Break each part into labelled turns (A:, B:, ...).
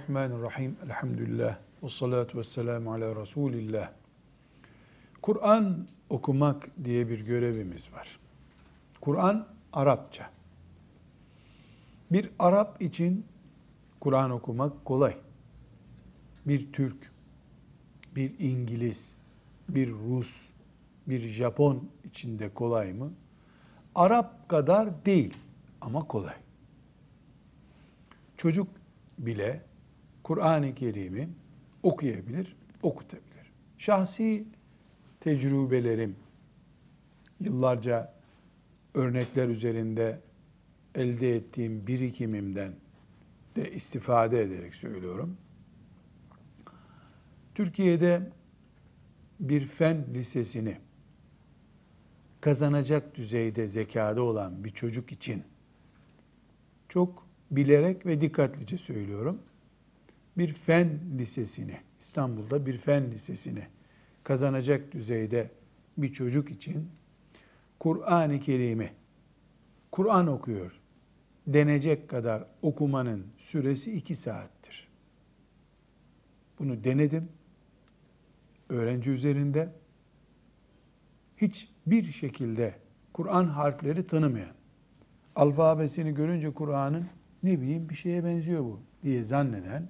A: Bismillahirrahmanirrahim. Elhamdülillah. Ve salatu ve selamu ala Resulillah. Kur'an okumak diye bir görevimiz var. Kur'an Arapça. Bir Arap için Kur'an okumak kolay. Bir Türk, bir İngiliz, bir Rus, bir Japon için de kolay mı? Arap kadar değil ama kolay. Çocuk bile Kur'an-ı Kerim'i okuyabilir, okutabilir. Şahsi tecrübelerim, yıllarca örnekler üzerinde elde ettiğim birikimimden de istifade ederek söylüyorum. Türkiye'de bir fen lisesini kazanacak düzeyde zekada olan bir çocuk için çok bilerek ve dikkatlice söylüyorum. Bir fen lisesini, İstanbul'da bir fen lisesini kazanacak düzeyde bir çocuk için Kur'an-ı Kerim'i Kur'an okuyor denecek kadar okumanın süresi iki saattir. Bunu denedim. Öğrenci üzerinde hiçbir şekilde Kur'an harfleri tanımayan, alfabesini görünce Kur'an'ın ne bileyim bir şeye benziyor bu diye zanneden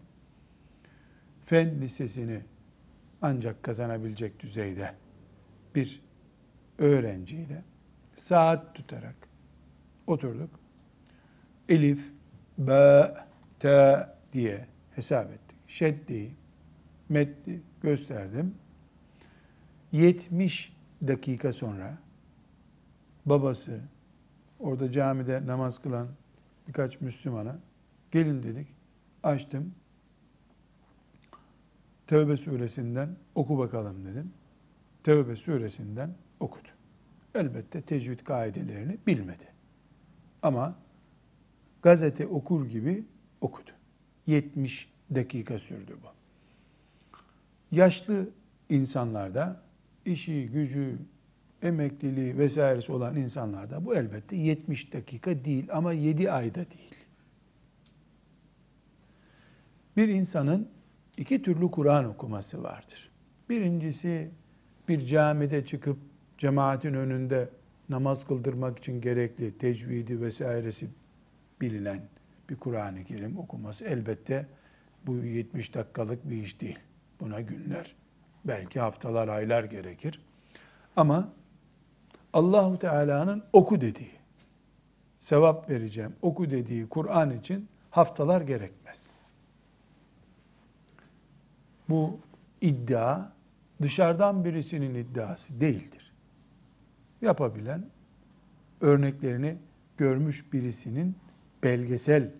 A: fen lisesini ancak kazanabilecek düzeyde bir öğrenciyle saat tutarak oturduk. Elif, B, T diye hesap ettik. Şeddi, metni gösterdim. 70 dakika sonra babası orada camide namaz kılan birkaç Müslümana gelin dedik. Açtım. Tevbe suresinden oku bakalım dedim. Tevbe suresinden okudu. Elbette tecvid kaidelerini bilmedi. Ama gazete okur gibi okudu. 70 dakika sürdü bu. Yaşlı insanlarda işi, gücü, emekliliği vesairesi olan insanlarda bu elbette 70 dakika değil ama 7 ayda değil. Bir insanın iki türlü Kur'an okuması vardır. Birincisi bir camide çıkıp cemaatin önünde namaz kıldırmak için gerekli tecvidi vesairesi bilinen bir Kur'an-ı Kerim okuması elbette bu 70 dakikalık bir iş değil. Buna günler, belki haftalar, aylar gerekir. Ama Allahu Teala'nın oku dediği, sevap vereceğim, oku dediği Kur'an için haftalar gerekmez. Bu iddia dışarıdan birisinin iddiası değildir. Yapabilen, örneklerini görmüş birisinin belgesel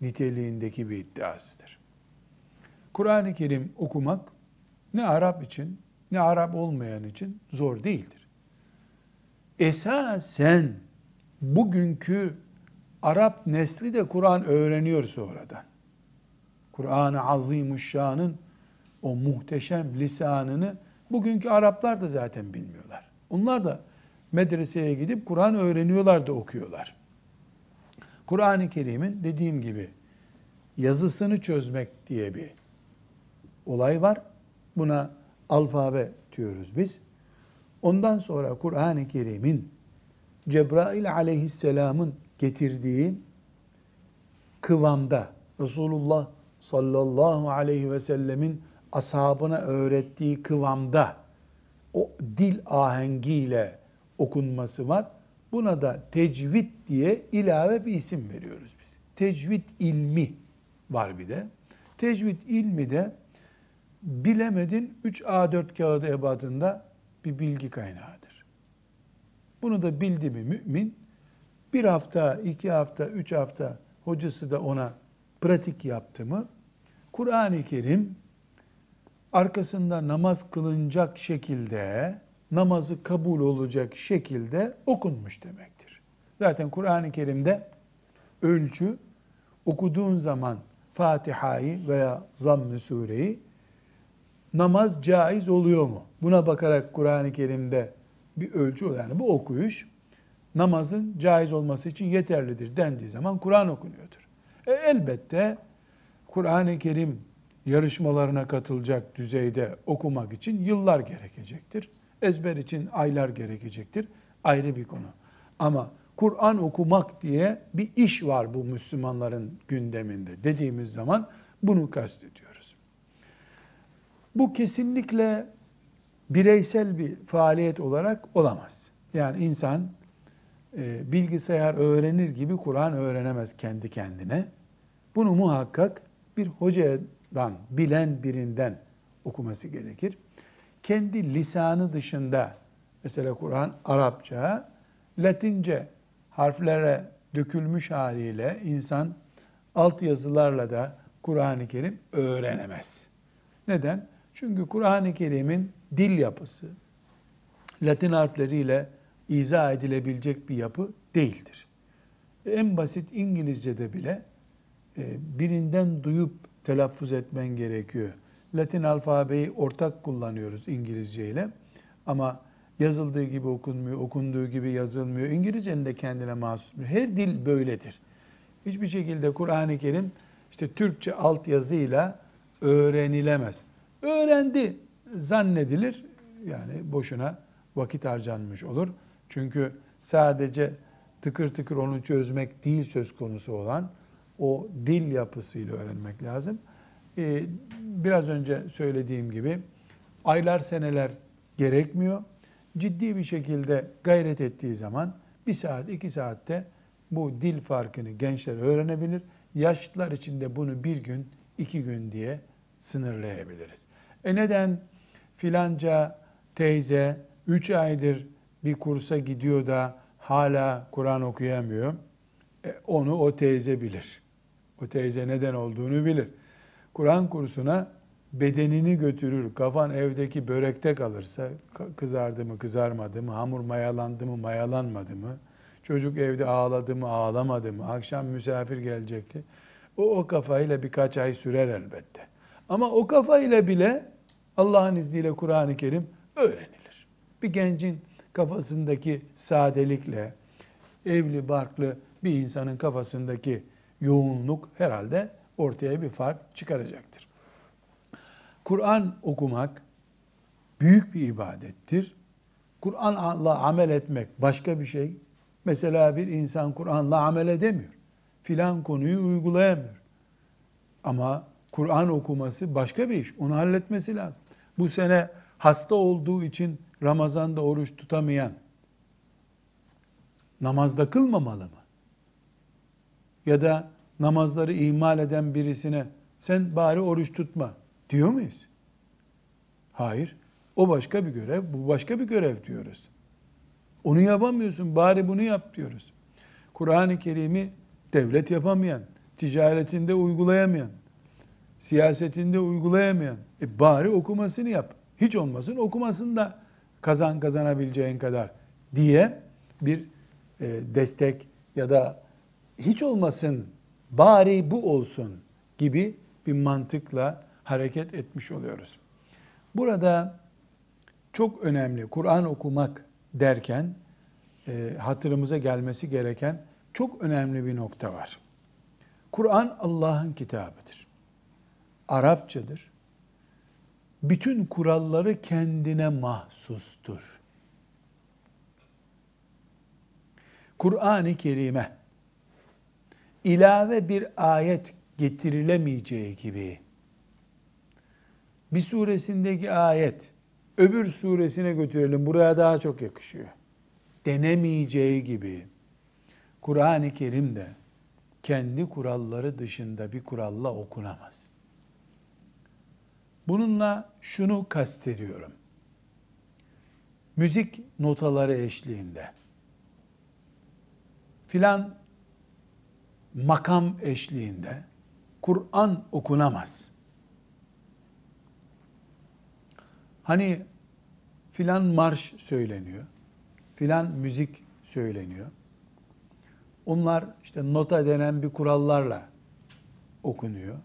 A: niteliğindeki bir iddiasıdır. Kur'an-ı Kerim okumak ne Arap için ne Arap olmayan için zor değildir. Esasen bugünkü Arap nesli de Kur'an öğreniyor sonradan. Kur'an-ı Azimuşşan'ın o muhteşem lisanını bugünkü Araplar da zaten bilmiyorlar. Onlar da medreseye gidip Kur'an öğreniyorlar da okuyorlar. Kur'an-ı Kerim'in dediğim gibi yazısını çözmek diye bir olay var. Buna alfabe diyoruz biz. Ondan sonra Kur'an-ı Kerim'in Cebrail aleyhisselamın getirdiği kıvamda Resulullah sallallahu aleyhi ve sellemin ashabına öğrettiği kıvamda o dil ahengiyle okunması var. Buna da tecvid diye ilave bir isim veriyoruz biz. Tecvid ilmi var bir de. Tecvid ilmi de bilemedin 3 A4 kağıdı ebadında bir bilgi kaynağıdır. Bunu da bildi mi mümin bir hafta, iki hafta, üç hafta hocası da ona pratik yaptı mı Kur'an-ı Kerim arkasında namaz kılınacak şekilde namazı kabul olacak şekilde okunmuş demektir. Zaten Kur'an-ı Kerim'de ölçü okuduğun zaman Fatiha'yı veya Zamm-ı Sure'yi namaz caiz oluyor mu? Buna bakarak Kur'an-ı Kerim'de bir ölçü yani bu okuyuş namazın caiz olması için yeterlidir dendiği zaman Kur'an okunuyordur. E elbette Kur'an-ı Kerim yarışmalarına katılacak düzeyde okumak için yıllar gerekecektir. Ezber için aylar gerekecektir. Ayrı bir konu. Ama Kur'an okumak diye bir iş var bu Müslümanların gündeminde dediğimiz zaman bunu kastediyoruz. Bu kesinlikle bireysel bir faaliyet olarak olamaz. Yani insan e, bilgisayar öğrenir gibi Kur'an öğrenemez kendi kendine. Bunu muhakkak bir hocadan, bilen birinden okuması gerekir. Kendi lisanı dışında, mesela Kur'an Arapça, Latince harflere dökülmüş haliyle insan alt yazılarla da Kur'an-ı Kerim öğrenemez. Neden? Çünkü Kur'an-ı Kerim'in dil yapısı Latin harfleriyle izah edilebilecek bir yapı değildir. En basit İngilizce'de bile e, birinden duyup telaffuz etmen gerekiyor. Latin alfabeyi ortak kullanıyoruz İngilizce ile ama yazıldığı gibi okunmuyor, okunduğu gibi yazılmıyor. İngilizcenin de kendine mahsus. Her dil böyledir. Hiçbir şekilde Kur'an-ı Kerim işte Türkçe altyazıyla öğrenilemez. Öğrendi zannedilir. Yani boşuna vakit harcanmış olur. Çünkü sadece tıkır tıkır onu çözmek değil söz konusu olan o dil yapısıyla öğrenmek lazım. Ee, biraz önce söylediğim gibi aylar seneler gerekmiyor. Ciddi bir şekilde gayret ettiği zaman bir saat iki saatte bu dil farkını gençler öğrenebilir. Yaşlılar için de bunu bir gün iki gün diye sınırlayabiliriz. E neden filanca teyze üç aydır bir kursa gidiyor da hala Kur'an okuyamıyor? E onu o teyze bilir. O teyze neden olduğunu bilir. Kur'an kursuna bedenini götürür, kafan evdeki börekte kalırsa, kızardı mı kızarmadı mı, hamur mayalandı mı mayalanmadı mı, çocuk evde ağladı mı ağlamadı mı, akşam misafir gelecekti. O o kafayla birkaç ay sürer elbette. Ama o kafayla bile Allah'ın izniyle Kur'an-ı Kerim öğrenilir. Bir gencin kafasındaki sadelikle, evli barklı bir insanın kafasındaki yoğunluk herhalde ortaya bir fark çıkaracaktır. Kur'an okumak büyük bir ibadettir. Kur'an'la amel etmek başka bir şey. Mesela bir insan Kur'an'la amel edemiyor. Filan konuyu uygulayamıyor. Ama Kur'an okuması başka bir iş. Onu halletmesi lazım. Bu sene hasta olduğu için Ramazan'da oruç tutamayan namazda kılmamalı mı? Ya da namazları ihmal eden birisine sen bari oruç tutma diyor muyuz? Hayır. O başka bir görev, bu başka bir görev diyoruz. Onu yapamıyorsun, bari bunu yap diyoruz. Kur'an-ı Kerim'i devlet yapamayan, ticaretinde uygulayamayan, siyasetinde uygulayamayan, e bari okumasını yap. Hiç olmasın okumasın da kazan kazanabileceğin kadar diye bir e, destek ya da hiç olmasın bari bu olsun gibi bir mantıkla hareket etmiş oluyoruz. Burada çok önemli Kur'an okumak derken e, hatırımıza gelmesi gereken çok önemli bir nokta var. Kur'an Allah'ın kitabıdır. Arapçadır. Bütün kuralları kendine mahsustur. Kur'an-ı Kerim'e ilave bir ayet getirilemeyeceği gibi bir suresindeki ayet öbür suresine götürelim buraya daha çok yakışıyor. Denemeyeceği gibi Kur'an-ı Kerim de kendi kuralları dışında bir kuralla okunamaz. Bununla şunu kastediyorum. Müzik notaları eşliğinde filan makam eşliğinde Kur'an okunamaz. Hani filan marş söyleniyor, filan müzik söyleniyor. Onlar işte nota denen bir kurallarla okunuyor.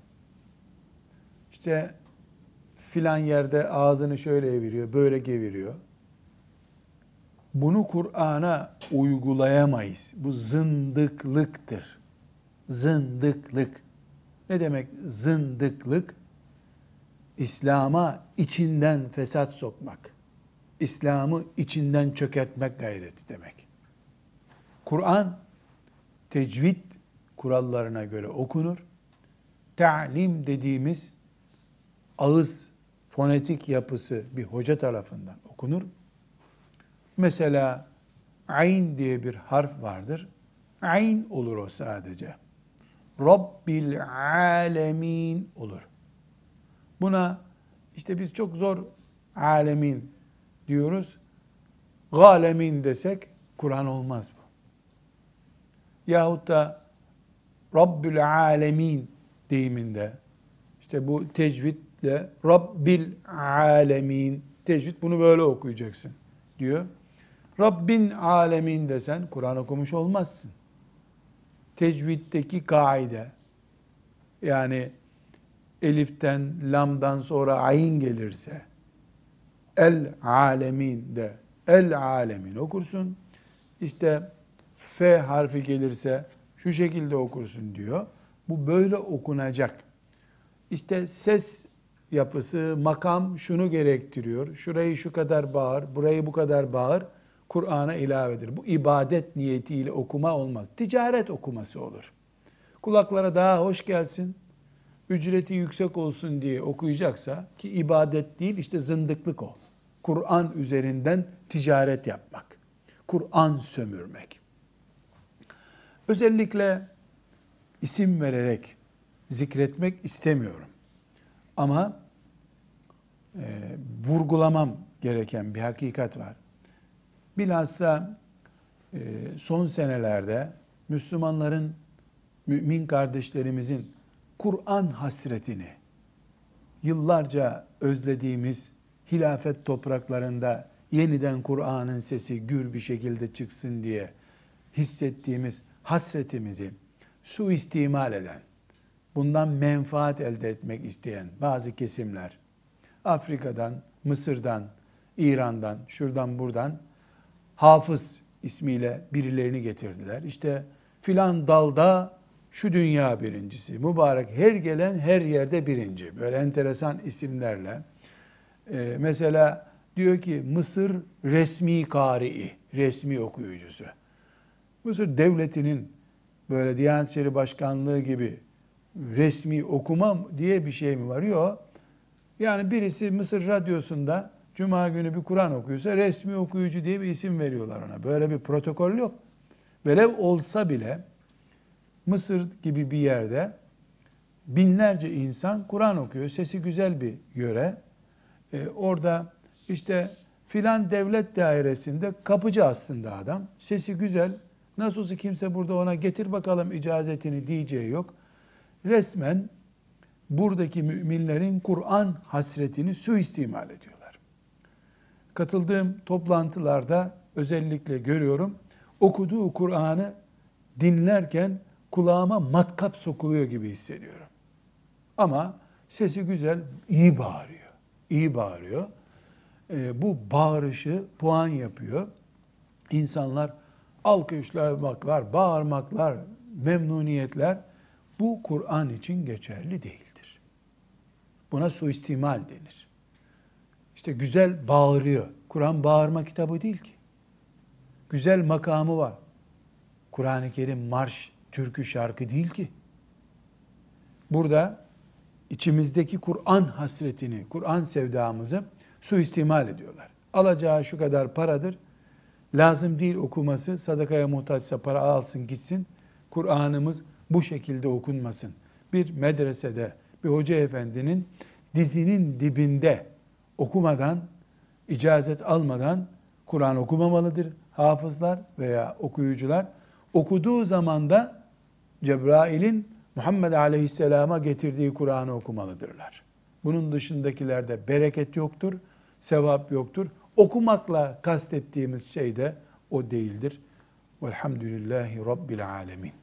A: İşte filan yerde ağzını şöyle eviriyor, böyle geviriyor. Bunu Kur'an'a uygulayamayız. Bu zındıklıktır. Zındıklık. Ne demek zındıklık? İslam'a içinden fesat sokmak. İslam'ı içinden çökertmek gayreti demek. Kur'an tecvid kurallarına göre okunur. Ta'lim dediğimiz ağız fonetik yapısı bir hoca tarafından okunur. Mesela ayn diye bir harf vardır. Ayn olur o sadece. Rabbil alemin olur. Buna işte biz çok zor alemin diyoruz. Galemin desek Kur'an olmaz bu. Yahut da Rabbül alemin deyiminde işte bu tecvidle Rabbil alemin tecvid bunu böyle okuyacaksın diyor. Rabbin alemin desen Kur'an okumuş olmazsın. Tecviddeki kaide yani eliften, lamdan sonra ayin gelirse el alemin de el alemin okursun. İşte F harfi gelirse şu şekilde okursun diyor. Bu böyle okunacak. İşte ses yapısı, makam şunu gerektiriyor. Şurayı şu kadar bağır, burayı bu kadar bağır. Kur'an'a ilavedir. Bu ibadet niyetiyle okuma olmaz. Ticaret okuması olur. Kulaklara daha hoş gelsin, ücreti yüksek olsun diye okuyacaksa ki ibadet değil işte zındıklık o. Kur'an üzerinden ticaret yapmak. Kur'an sömürmek. Özellikle isim vererek zikretmek istemiyorum. Ama e, vurgulamam gereken bir hakikat var. Bilhassa e, son senelerde Müslümanların, mümin kardeşlerimizin Kur'an hasretini, yıllarca özlediğimiz hilafet topraklarında yeniden Kur'an'ın sesi gür bir şekilde çıksın diye hissettiğimiz hasretimizi suistimal eden, bundan menfaat elde etmek isteyen bazı kesimler, Afrika'dan, Mısır'dan, İran'dan, şuradan buradan hafız ismiyle birilerini getirdiler. İşte filan dalda şu dünya birincisi, mübarek her gelen her yerde birinci. Böyle enteresan isimlerle. Ee, mesela diyor ki Mısır resmi kari'i, resmi okuyucusu. Mısır devletinin böyle Diyanet İşleri Başkanlığı gibi resmi okuma diye bir şey mi var? Yok. Yani birisi Mısır radyosunda Cuma günü bir Kur'an okuyorsa resmi okuyucu diye bir isim veriyorlar ona. Böyle bir protokol yok. Velev olsa bile Mısır gibi bir yerde binlerce insan Kur'an okuyor. Sesi güzel bir yöre. Ee, orada işte filan devlet dairesinde kapıcı aslında adam. Sesi güzel. Nasıl olsa kimse burada ona getir bakalım icazetini diyeceği yok. Resmen buradaki müminlerin Kur'an hasretini suistimal ediyorlar. Katıldığım toplantılarda özellikle görüyorum. Okuduğu Kur'an'ı dinlerken kulağıma matkap sokuluyor gibi hissediyorum. Ama sesi güzel, iyi bağırıyor. İyi bağırıyor. E, bu bağırışı puan yapıyor. İnsanlar alkışlamaklar, bağırmaklar, memnuniyetler bu Kur'an için geçerli değildir. Buna suistimal denir. İşte güzel bağırıyor. Kur'an bağırma kitabı değil ki. Güzel makamı var. Kur'an-ı Kerim marş, türkü, şarkı değil ki. Burada içimizdeki Kur'an hasretini, Kur'an sevdamızı suistimal ediyorlar. Alacağı şu kadar paradır. Lazım değil okuması. Sadakaya muhtaçsa para alsın gitsin. Kur'an'ımız bu şekilde okunmasın. Bir medresede bir hoca efendinin dizinin dibinde okumadan, icazet almadan Kur'an okumamalıdır hafızlar veya okuyucular. Okuduğu zaman da Cebrail'in Muhammed Aleyhisselam'a getirdiği Kur'an'ı okumalıdırlar. Bunun dışındakilerde bereket yoktur, sevap yoktur. Okumakla kastettiğimiz şey de o değildir. Velhamdülillahi Rabbil Alemin.